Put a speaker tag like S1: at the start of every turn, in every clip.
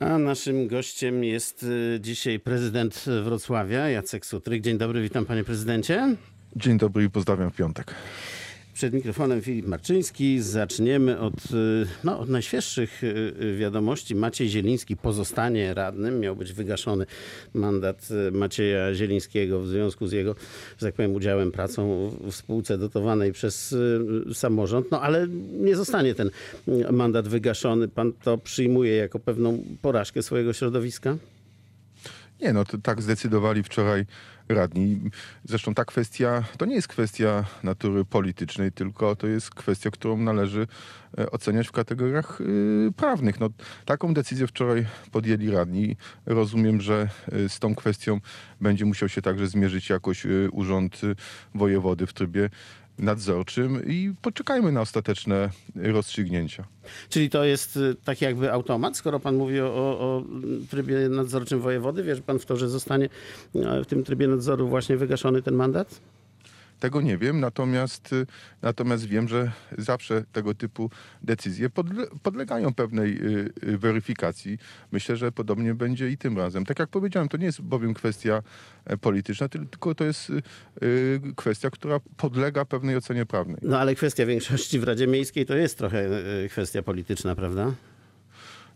S1: A naszym gościem jest y, dzisiaj prezydent Wrocławia, Jacek Sutryk. Dzień dobry, witam panie prezydencie.
S2: Dzień dobry i pozdrawiam w piątek.
S1: Przed mikrofonem Filip Marczyński. Zaczniemy od, y, no, od najświeższych y, y, wiadomości. Maciej Zieliński pozostanie radnym. Miał być wygaszony mandat Macieja Zielińskiego w związku z jego, że tak powiem, udziałem, pracą w spółce dotowanej przez samorząd. No ale nie zostanie ten mandat wygaszony. Pan to przyjmuje jako pewną porażkę swojego środowiska?
S2: Nie, no to tak zdecydowali wczoraj radni. Zresztą ta kwestia to nie jest kwestia natury politycznej, tylko to jest kwestia, którą należy e, oceniać w kategoriach y, prawnych. No, taką decyzję wczoraj podjęli radni. Rozumiem, że y, z tą kwestią będzie musiał się także zmierzyć jakoś y, urząd wojewody w trybie nadzorczym i poczekajmy na ostateczne rozstrzygnięcia.
S1: Czyli to jest y, taki jakby automat, skoro pan mówi o, o, trybie nadzorczym wojewody? Wierzy pan w to, że zostanie e, w tym trybie nadzoru właśnie wygaszony ten mandat?
S2: Tego nie wiem, natomiast, y, natomiast wiem, że zawsze tego typu decyzje podle, podlegają pewnej y, y, weryfikacji. Myślę, że podobnie będzie i tym razem. Tak jak powiedziałem, to nie jest bowiem kwestia e, polityczna, tylko to jest kwestia, która podlega pewnej ocenie prawnej.
S1: No ale kwestia większości w Radzie Miejskiej to jest trochę kwestia polityczna, prawda?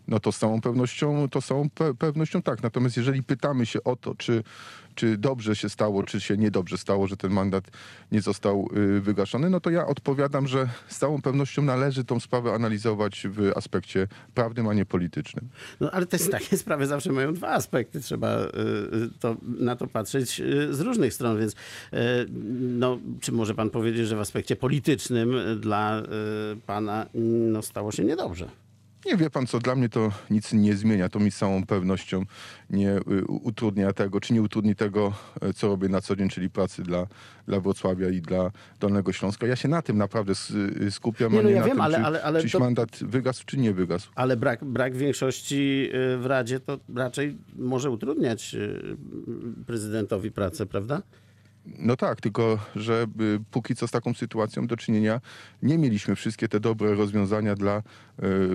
S2: No to z całą pewnością, to z całą pe pewnością tak. Natomiast jeżeli pytamy się o to, czy, czy dobrze się stało, czy się niedobrze stało, że ten mandat nie został y, wygaszony, no to ja odpowiadam, że z całą pewnością należy tą sprawę analizować w aspekcie prawnym, a nie politycznym.
S1: No ale te takie sprawy zawsze mają dwa aspekty. Trzeba y, y, to, na to patrzeć z różnych stron, więc no, czy może pan powiedzieć, że w aspekcie politycznym dla pana no, stało się niedobrze?
S2: Nie wie pan co, dla mnie to nic nie zmienia. To mi z całą pewnością nie y, utrudnia tego, czy nie utrudni tego, e, co robię na co dzień, czyli pracy dla, dla Wrocławia i dla Dolnego Śląska. Ja się na tym naprawdę y, skupiam,
S1: Nie,
S2: a
S1: no
S2: nie
S1: ja
S2: na
S1: wiem,
S2: tym,
S1: ale-
S2: czy,
S1: ale- ale
S2: czyś
S1: to-
S2: mandat wygasł, czy nie wygasł.
S1: Ale brak, brak większości y, w Radzie to raczej może utrudniać prezydentowi pracę, prawda?
S2: No tak, tylko że y, póki co z taką sytuacją do czynienia nie mieliśmy wszystkie te dobre rozwiązania dla y,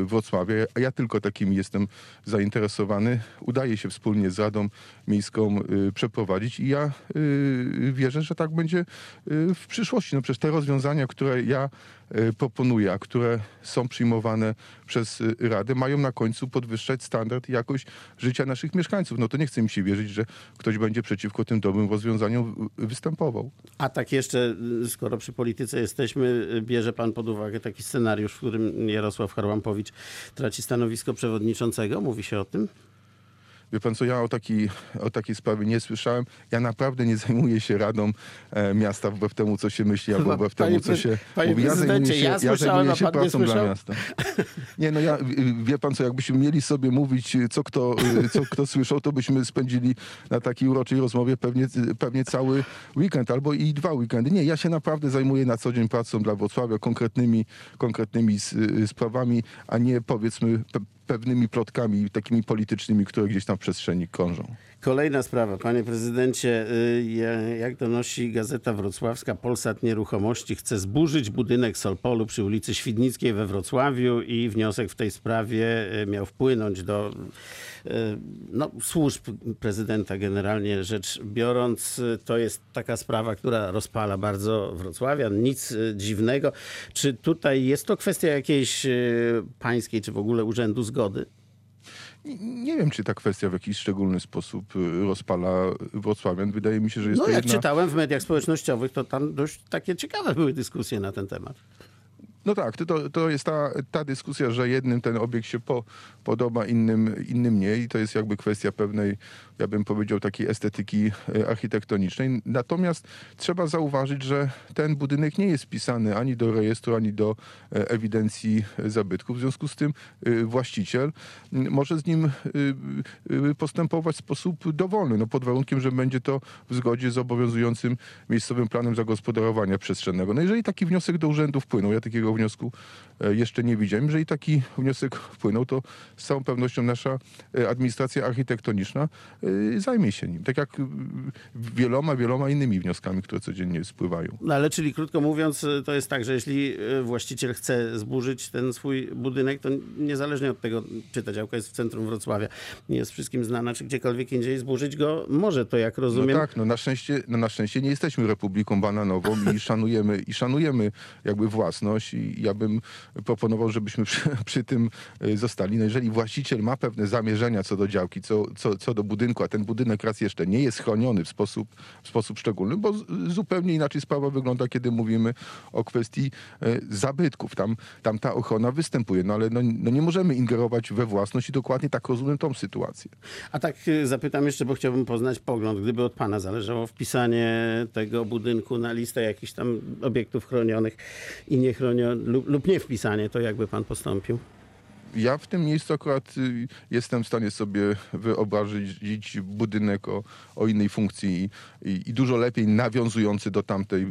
S2: Wrocławia, a ja tylko takimi jestem zainteresowany. Udaje się wspólnie z Radą Miejską y, przeprowadzić i ja wierzę, że tak będzie w przyszłości. No przecież te rozwiązania, które ja y, proponuję, a które są przyjmowane przez y, Radę, mają na końcu podwyższać standard i jakość życia naszych mieszkańców. No to nie chce mi się wierzyć, że ktoś będzie przeciwko tym dobrym rozwiązaniom w- występował.
S1: A tak jeszcze, y, skoro przy polityce jesteśmy, y, bierze pan pod uwagę taki scenariusz, w którym Jarosław Harłampowicz traci stanowisko przewodniczącego? Mówi się o tym?
S2: Wie pan co, ja o, taki, o takiej sprawie nie słyszałem. Ja naprawdę nie zajmuję się Radą e, Miasta wbrew temu, co się myśli, albo wbrew temu, co się
S1: panie
S2: mówi. Ja zajmuję się,
S1: ja
S2: ja zajmuję się pracą dla miasta. Nie no, ja, y, wie pan co, jakbyśmy mieli sobie mówić, co kto, y, co kto słyszał, to byśmy spędzili na takiej uroczej rozmowie pewnie, pewnie cały weekend, albo i dwa weekendy. Nie, ja się naprawdę zajmuję na co dzień pracą dla Wrocławia, konkretnymi, konkretnymi y, sprawami, a nie powiedzmy pewnymi plotkami takimi politycznymi, które gdzieś tam w przestrzeni krążą.
S1: Kolejna sprawa, panie prezydencie, y, ja- jak donosi Gazeta Wrocławska, Polsat Nieruchomości chce zburzyć budynek Solpolu przy ulicy Świdnickiej we Wrocławiu i wniosek w tej sprawie y, miał wpłynąć do y, no, służb prezydenta generalnie rzecz biorąc. To jest taka sprawa, która rozpala bardzo Wrocławian, nic dziwnego. Czy tutaj jest to kwestia jakiejś pańskiej, czy w ogóle urzędu zgody?
S2: Nie- wiem, czy ta kwestia w jakiś szczególny sposób y, rozpala Wrocławian. Wydaje mi się, że jest
S1: No
S2: to
S1: jak
S2: jedna...
S1: czytałem w mediach społecznościowych, to tam dość takie ciekawe były dyskusje na ten temat.
S2: No tak, to, to jest ta, ta dyskusja, że jednym ten obiekt się po, podoba, innym, innym nie i to jest jakby kwestia pewnej, ja bym powiedział, takiej estetyki e, architektonicznej. Natomiast trzeba zauważyć, że ten budynek nie jest wpisany ani do rejestru, ani do e, ewidencji e, zabytków. W związku z tym właściciel może z nim postępować w sposób dowolny, no pod warunkiem, że będzie to w zgodzie z obowiązującym miejscowym planem zagospodarowania przestrzennego. No jeżeli taki wniosek do urzędu wpłynął, ja takiego wniosku e, jeszcze nie widziałem. Jeżeli taki wniosek wpłynął, to z całą pewnością nasza e, administracja architektoniczna e, zajmie się nim. Tak jak wieloma, wieloma innymi wnioskami, które codziennie spływają.
S1: No ale czyli krótko mówiąc, to jest tak, że jeśli właściciel chce zburzyć ten swój budynek, to niezależnie od tego, czy ta działka jest w centrum Wrocławia, nie jest wszystkim znana, czy gdziekolwiek indziej, zburzyć go może, to jak
S2: No
S1: rozumiem.
S2: tak, no na szczęście, no na szczęście nie jesteśmy republiką bananową i szanujemy, i szanujemy jakby własność i ja bym proponował, żebyśmy przy, przy tym y, zostali. No jeżeli właściciel ma pewne zamierzenia co do działki, co, co, co do budynku, a ten budynek raz jeszcze nie jest chroniony w sposób, w sposób szczególny, bo zupełnie inaczej sprawa wygląda, kiedy mówimy o kwestii y, zabytków. Tam, tam ta ochrona występuje, no ale no, no nie możemy ingerować we własność i dokładnie tak rozumiem tą sytuację.
S1: A tak y, zapytam jeszcze, bo chciałbym poznać pogląd, gdyby od pana zależało wpisanie tego budynku na listę jakichś tam obiektów chronionych i niechronionych, lub, lub nie wpisanie, to jakby pan postąpił?
S2: Ja w tym miejscu akurat y, jestem w stanie sobie wyobrazić budynek o, o innej funkcji i, i, i dużo lepiej nawiązujący do tamtej y,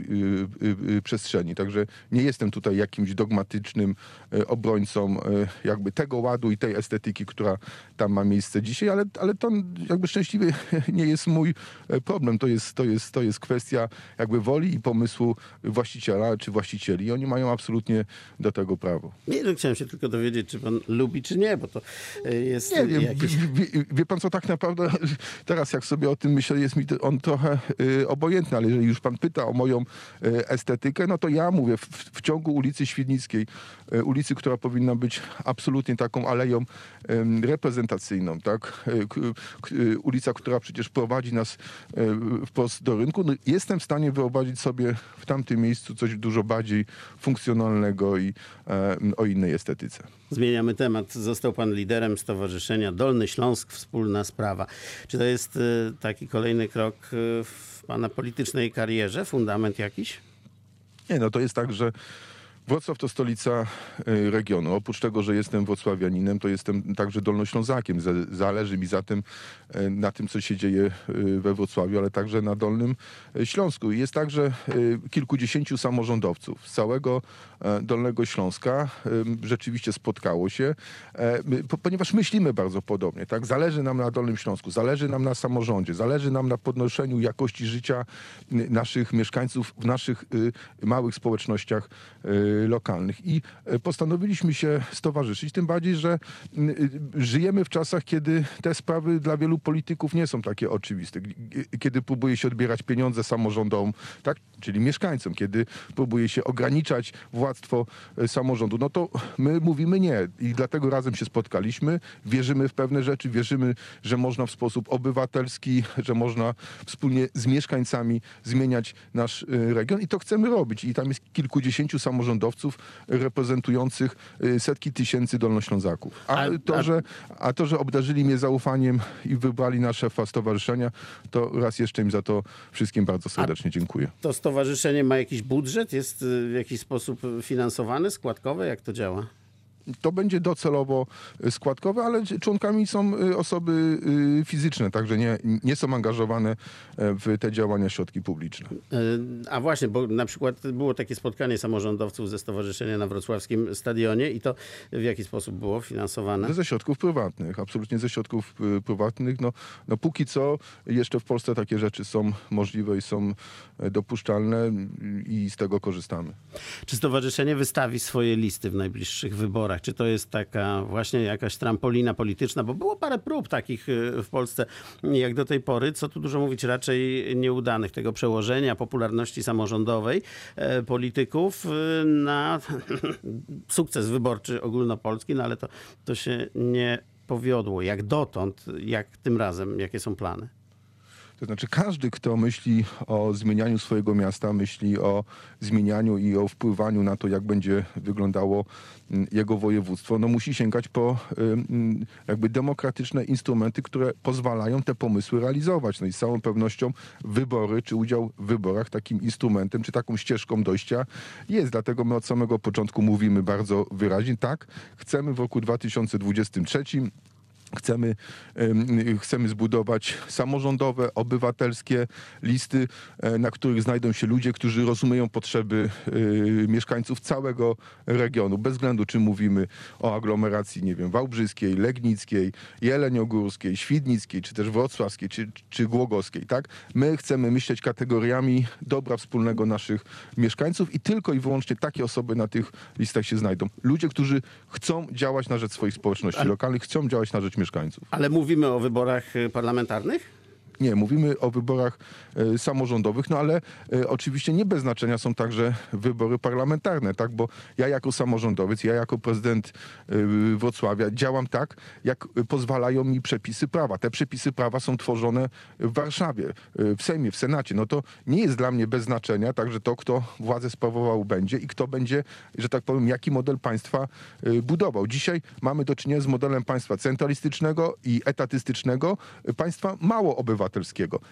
S2: y, y, przestrzeni. Także nie jestem tutaj jakimś dogmatycznym y, obrońcą jakby tego ładu i tej estetyki, która tam ma miejsce dzisiaj, ale, ale to jakby szczęśliwie nie jest mój e, problem. To jest, to, jest, to jest kwestia jakby woli i pomysłu właściciela czy właścicieli. Oni mają absolutnie do tego prawo.
S1: Nie, no, chciałem się tylko dowiedzieć, czy pan lubi, czy nie, bo to y, jest
S2: Nie wiem,
S1: jakiś...
S2: wie, wie, pan co, tak naprawdę teraz jak sobie o tym myślę, jest mi on trochę y, obojętny, ale jeżeli już pan pyta o moją y, estetykę, no to ja mówię, w, w ciągu ulicy Świdnickiej, y, ulicy, która powinna być absolutnie taką aleją reprezentacyjną, tak? Ulica, która przecież prowadzi nas wprost do rynku, no, jestem w stanie wyobrazić sobie w tamtym miejscu coś dużo bardziej funkcjonalnego i e, o innej estetyce.
S1: Zmieniamy temat. Został pan liderem Stowarzyszenia Dolny Śląsk Wspólna Sprawa. Czy to jest y, taki kolejny krok y, w pana politycznej karierze? Fundament jakiś?
S2: Nie, no to jest tak, że Wrocław to stolica y, regionu. Oprócz tego, że jestem wrocławianinem, to jestem także dolnoślązakiem. Za- Zależy mi zatem y, na tym, co się dzieje y, we Wrocławiu, ale także na Dolnym Śląsku. Jest także kilkudziesięciu samorządowców z całego e, Dolnego Śląska. Rzeczywiście spotkało się, e, ponieważ myślimy bardzo podobnie. Tak? Zależy nam na Dolnym Śląsku, zależy nam na samorządzie, zależy nam na podnoszeniu jakości życia naszych mieszkańców w naszych małych społecznościach lokalnych. I y, postanowiliśmy się stowarzyszyć, tym bardziej, że y, żyjemy w czasach, kiedy te sprawy dla wielu polityków nie są takie oczywiste. Kiedy próbuje się odbierać pieniądze samorządom, tak? czyli mieszkańcom, kiedy próbuje się ograniczać władztwo y, samorządu, no to my mówimy nie. I dlatego razem się spotkaliśmy. Wierzymy w pewne rzeczy, wierzymy, że można w sposób obywatelski, że można wspólnie z mieszkańcami zmieniać nasz y, region i to chcemy robić. I tam jest kilkudziesięciu samorządowców reprezentujących y, setki tysięcy dolnoślązaków. A, to, że, a to, że obdarzyli mnie zaufaniem i wybrali na szefa stowarzyszenia, to raz jeszcze im za to wszystkim bardzo serdecznie dziękuję.
S1: To stowarzyszenie ma jakiś budżet? Jest y, w jakiś sposób finansowane, składkowe? Jak to działa?
S2: To będzie docelowo y, składkowe, ale członkami są y, osoby y, fizyczne, także nie, nie są angażowane e, w te działania środki publiczne.
S1: A właśnie, bo na przykład było takie spotkanie samorządowców ze stowarzyszenia na wrocławskim stadionie i to w jaki sposób było finansowane?
S2: Ze środków prywatnych, absolutnie ze środków prywatnych. No, no póki co jeszcze w Polsce takie rzeczy są możliwe i są e, dopuszczalne i z tego korzystamy.
S1: Czy stowarzyszenie wystawi swoje listy w najbliższych wyborach? Czy to jest taka właśnie jakaś trampolina polityczna? Bo było parę prób takich y, w Polsce jak do tej pory, co tu dużo mówić, raczej nieudanych. Tego przełożenia popularności samorządowej e, polityków y, na sukces wyborczy ogólnopolski, no ale to, to się nie powiodło. Jak dotąd, jak tym razem, jakie są plany?
S2: To znaczy każdy, kto myśli o zmienianiu swojego miasta, myśli o zmienianiu i o wpływaniu na to, jak będzie wyglądało mm, jego województwo, no musi sięgać po jakby demokratyczne instrumenty, które pozwalają te pomysły realizować. No i z całą pewnością wybory, czy udział w wyborach takim instrumentem, czy taką ścieżką dojścia jest. Dlatego my od samego początku mówimy bardzo wyraźnie, tak, chcemy w roku 2023 Chcemy, em, chcemy zbudować samorządowe, obywatelskie listy, e, na których znajdą się ludzie, którzy rozumieją potrzeby e, mieszkańców całego regionu, bez względu czy mówimy o aglomeracji, nie wiem, wałbrzyskiej, legnickiej, jeleniogórskiej, świdnickiej, czy też wrocławskiej, czy, czy głogowskiej, tak? My chcemy myśleć kategoriami dobra wspólnego naszych mieszkańców i tylko i wyłącznie takie osoby na tych listach się znajdą. Ludzie, którzy chcą działać na rzecz swoich społeczności lokalnych, chcą działać na rzecz mieszkańców.
S1: Ale mówimy o wyborach y, parlamentarnych?
S2: Nie, mówimy o wyborach e, samorządowych, no ale e, oczywiście nie bez znaczenia są także wybory parlamentarne, tak? Bo ja jako samorządowiec, ja jako prezydent e, Wrocławia działam tak, jak pozwalają mi przepisy prawa. Te przepisy prawa są tworzone w Warszawie, w Sejmie, w Senacie. No to nie jest dla mnie bez znaczenia także to, kto władzę sprawował będzie i kto będzie, że tak powiem, jaki model państwa budował. Dzisiaj mamy do czynienia z modelem państwa centralistycznego i etatystycznego, państwa mało obywatelskiego.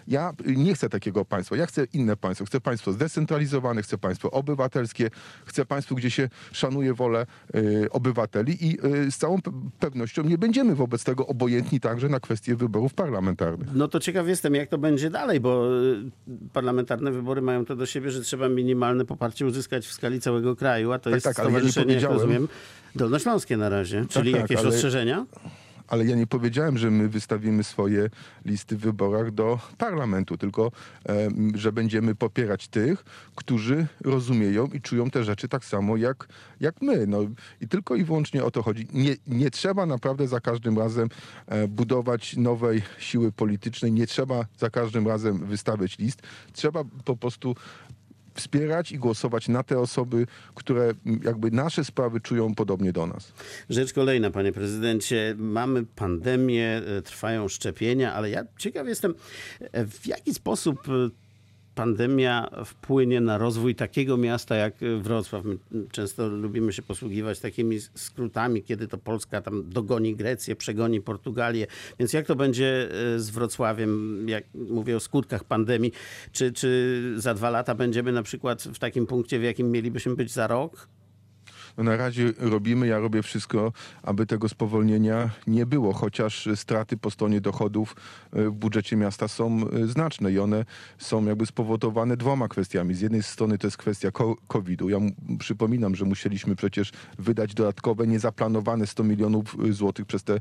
S2: Ja y, nie chcę takiego państwa. Ja chcę inne państwo. Chcę państwo zdecentralizowane, chcę państwo obywatelskie, chcę państwo, gdzie się szanuje wolę y, obywateli i y, z całą pe- pewnością nie będziemy wobec tego obojętni także na kwestie wyborów parlamentarnych.
S1: No to ciekaw jestem, jak to będzie dalej, bo y, parlamentarne wybory mają to do siebie, że trzeba minimalne poparcie uzyskać w skali całego kraju, a to jest
S2: tak, ja nie
S1: stowarzyszenie, jak
S2: powiedziałem-
S1: rozumiem, dolnośląskie na razie. Czyli
S2: tak,
S1: jakieś
S2: ale-
S1: rozszerzenia?
S2: Ale ja nie powiedziałem, że my wystawimy swoje listy w wyborach do parlamentu, tylko em, że będziemy popierać tych, którzy rozumieją i czują te rzeczy tak samo jak, jak my. No, I tylko i wyłącznie o to chodzi. Nie, nie trzeba naprawdę za każdym razem e, budować nowej siły politycznej, nie trzeba za każdym razem wystawiać list. Trzeba po prostu wspierać i głosować na te osoby, które jakby nasze sprawy czują podobnie do nas.
S1: Rzecz kolejna, panie prezydencie. Mamy pandemię, e, trwają szczepienia, ale ja ciekaw jestem, e, w jaki sposób e, pandemia wpłynie na rozwój takiego miasta jak e, Wrocław. My często lubimy się posługiwać takimi skrótami, kiedy to Polska tam dogoni Grecję, przegoni Portugalię. Więc jak to będzie e, z Wrocławiem, jak mówię o skutkach pandemii? Czy, czy za dwa lata będziemy na przykład w takim punkcie, w jakim mielibyśmy być za rok?
S2: No na razie robimy, ja robię wszystko, aby tego spowolnienia nie było, chociaż straty po stronie dochodów e, w budżecie miasta są e, znaczne i one są jakby spowodowane dwoma kwestiami. Z jednej strony to jest kwestia COVID-u. Ja przypominam, że musieliśmy przecież wydać dodatkowe, niezaplanowane 100 milionów e, złotych przez te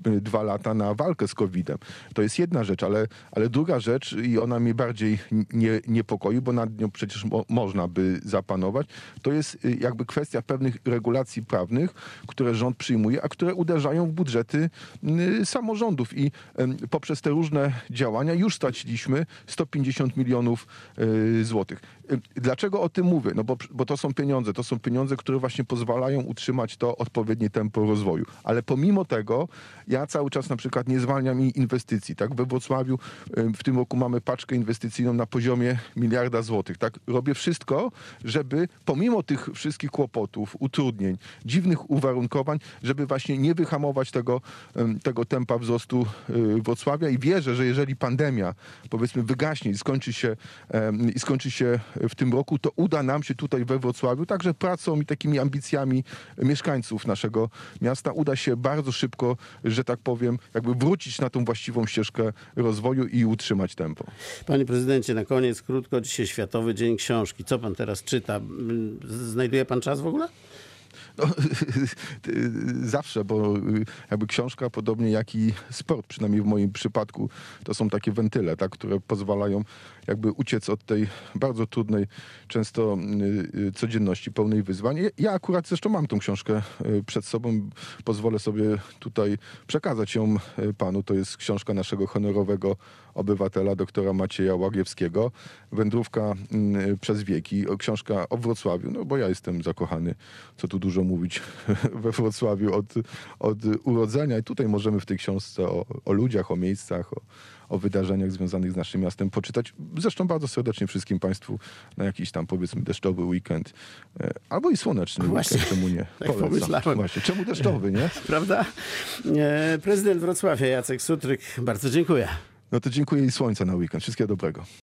S2: dwa lata na walkę z COVID-em. To jest jedna rzecz, ale, ale druga rzecz i ona mnie bardziej nie, niepokoi, bo nad nią przecież mo- można by zapanować, to jest jakby kwestia pewnych regulacji prawnych, które rząd przyjmuje, a które uderzają w budżety y, samorządów i poprzez te różne działania już straciliśmy 150 milionów y, złotych. Y, Dlaczego o tym mówię? No bo, bo to są pieniądze, to są pieniądze, które właśnie pozwalają utrzymać to odpowiednie tempo rozwoju. Ale pomimo tego ja cały czas na przykład nie zwalniam inwestycji. Tak? We Wrocławiu w tym roku mamy paczkę inwestycyjną na poziomie miliarda złotych. Tak? Robię wszystko, żeby pomimo tych wszystkich kłopotów, utrudnień, dziwnych uwarunkowań, żeby właśnie nie wyhamować tego, tego tempa wzrostu y, Wrocławia i wierzę, że jeżeli pandemia powiedzmy wygaśnie i skończy się, i skończy się w tym roku, to uda nam się tutaj we Wrocławiu także pracą i takimi ambicjami mieszkańców naszego miasta uda się bardzo szybko, że tak powiem, jakby wrócić na tą właściwą ścieżkę rozwoju i utrzymać tempo.
S1: Panie prezydencie, na koniec krótko, dzisiaj Światowy Dzień Książki. Co pan teraz czyta? Znajduje pan czas w ogóle?
S2: No, zawsze, bo y, jakby książka, podobnie jak i sport, przynajmniej w moim przypadku, to są takie wentyle, tak, które pozwalają jakby uciec od tej bardzo trudnej, często y, y, codzienności pełnej wyzwań. Ja- akurat zresztą mam tą książkę y, przed sobą, pozwolę sobie tutaj przekazać ją y, panu. To jest książka naszego honorowego obywatela, doktora Macieja Łagiewskiego. Wędrówka y, przez wieki, książka o Wrocławiu, no bo ja jestem zakochany, co tu dużo mówić, we Wrocławiu od, od urodzenia i tutaj możemy w tej książce o, o ludziach, o miejscach, o, o wydarzeniach związanych z naszym miastem poczytać. Zresztą bardzo serdecznie wszystkim Państwu na jakiś tam powiedzmy deszczowy weekend e, albo i słoneczny
S1: Właśnie,
S2: weekend, czemu nie?
S1: tak pomyślałem.
S2: Właśnie, czemu deszczowy, nie?
S1: Prawda? E, Prezydent Wrocławia Jacek Sutryk, bardzo dziękuję.
S2: No to dziękuję i słońca na weekend. Wszystkiego dobrego.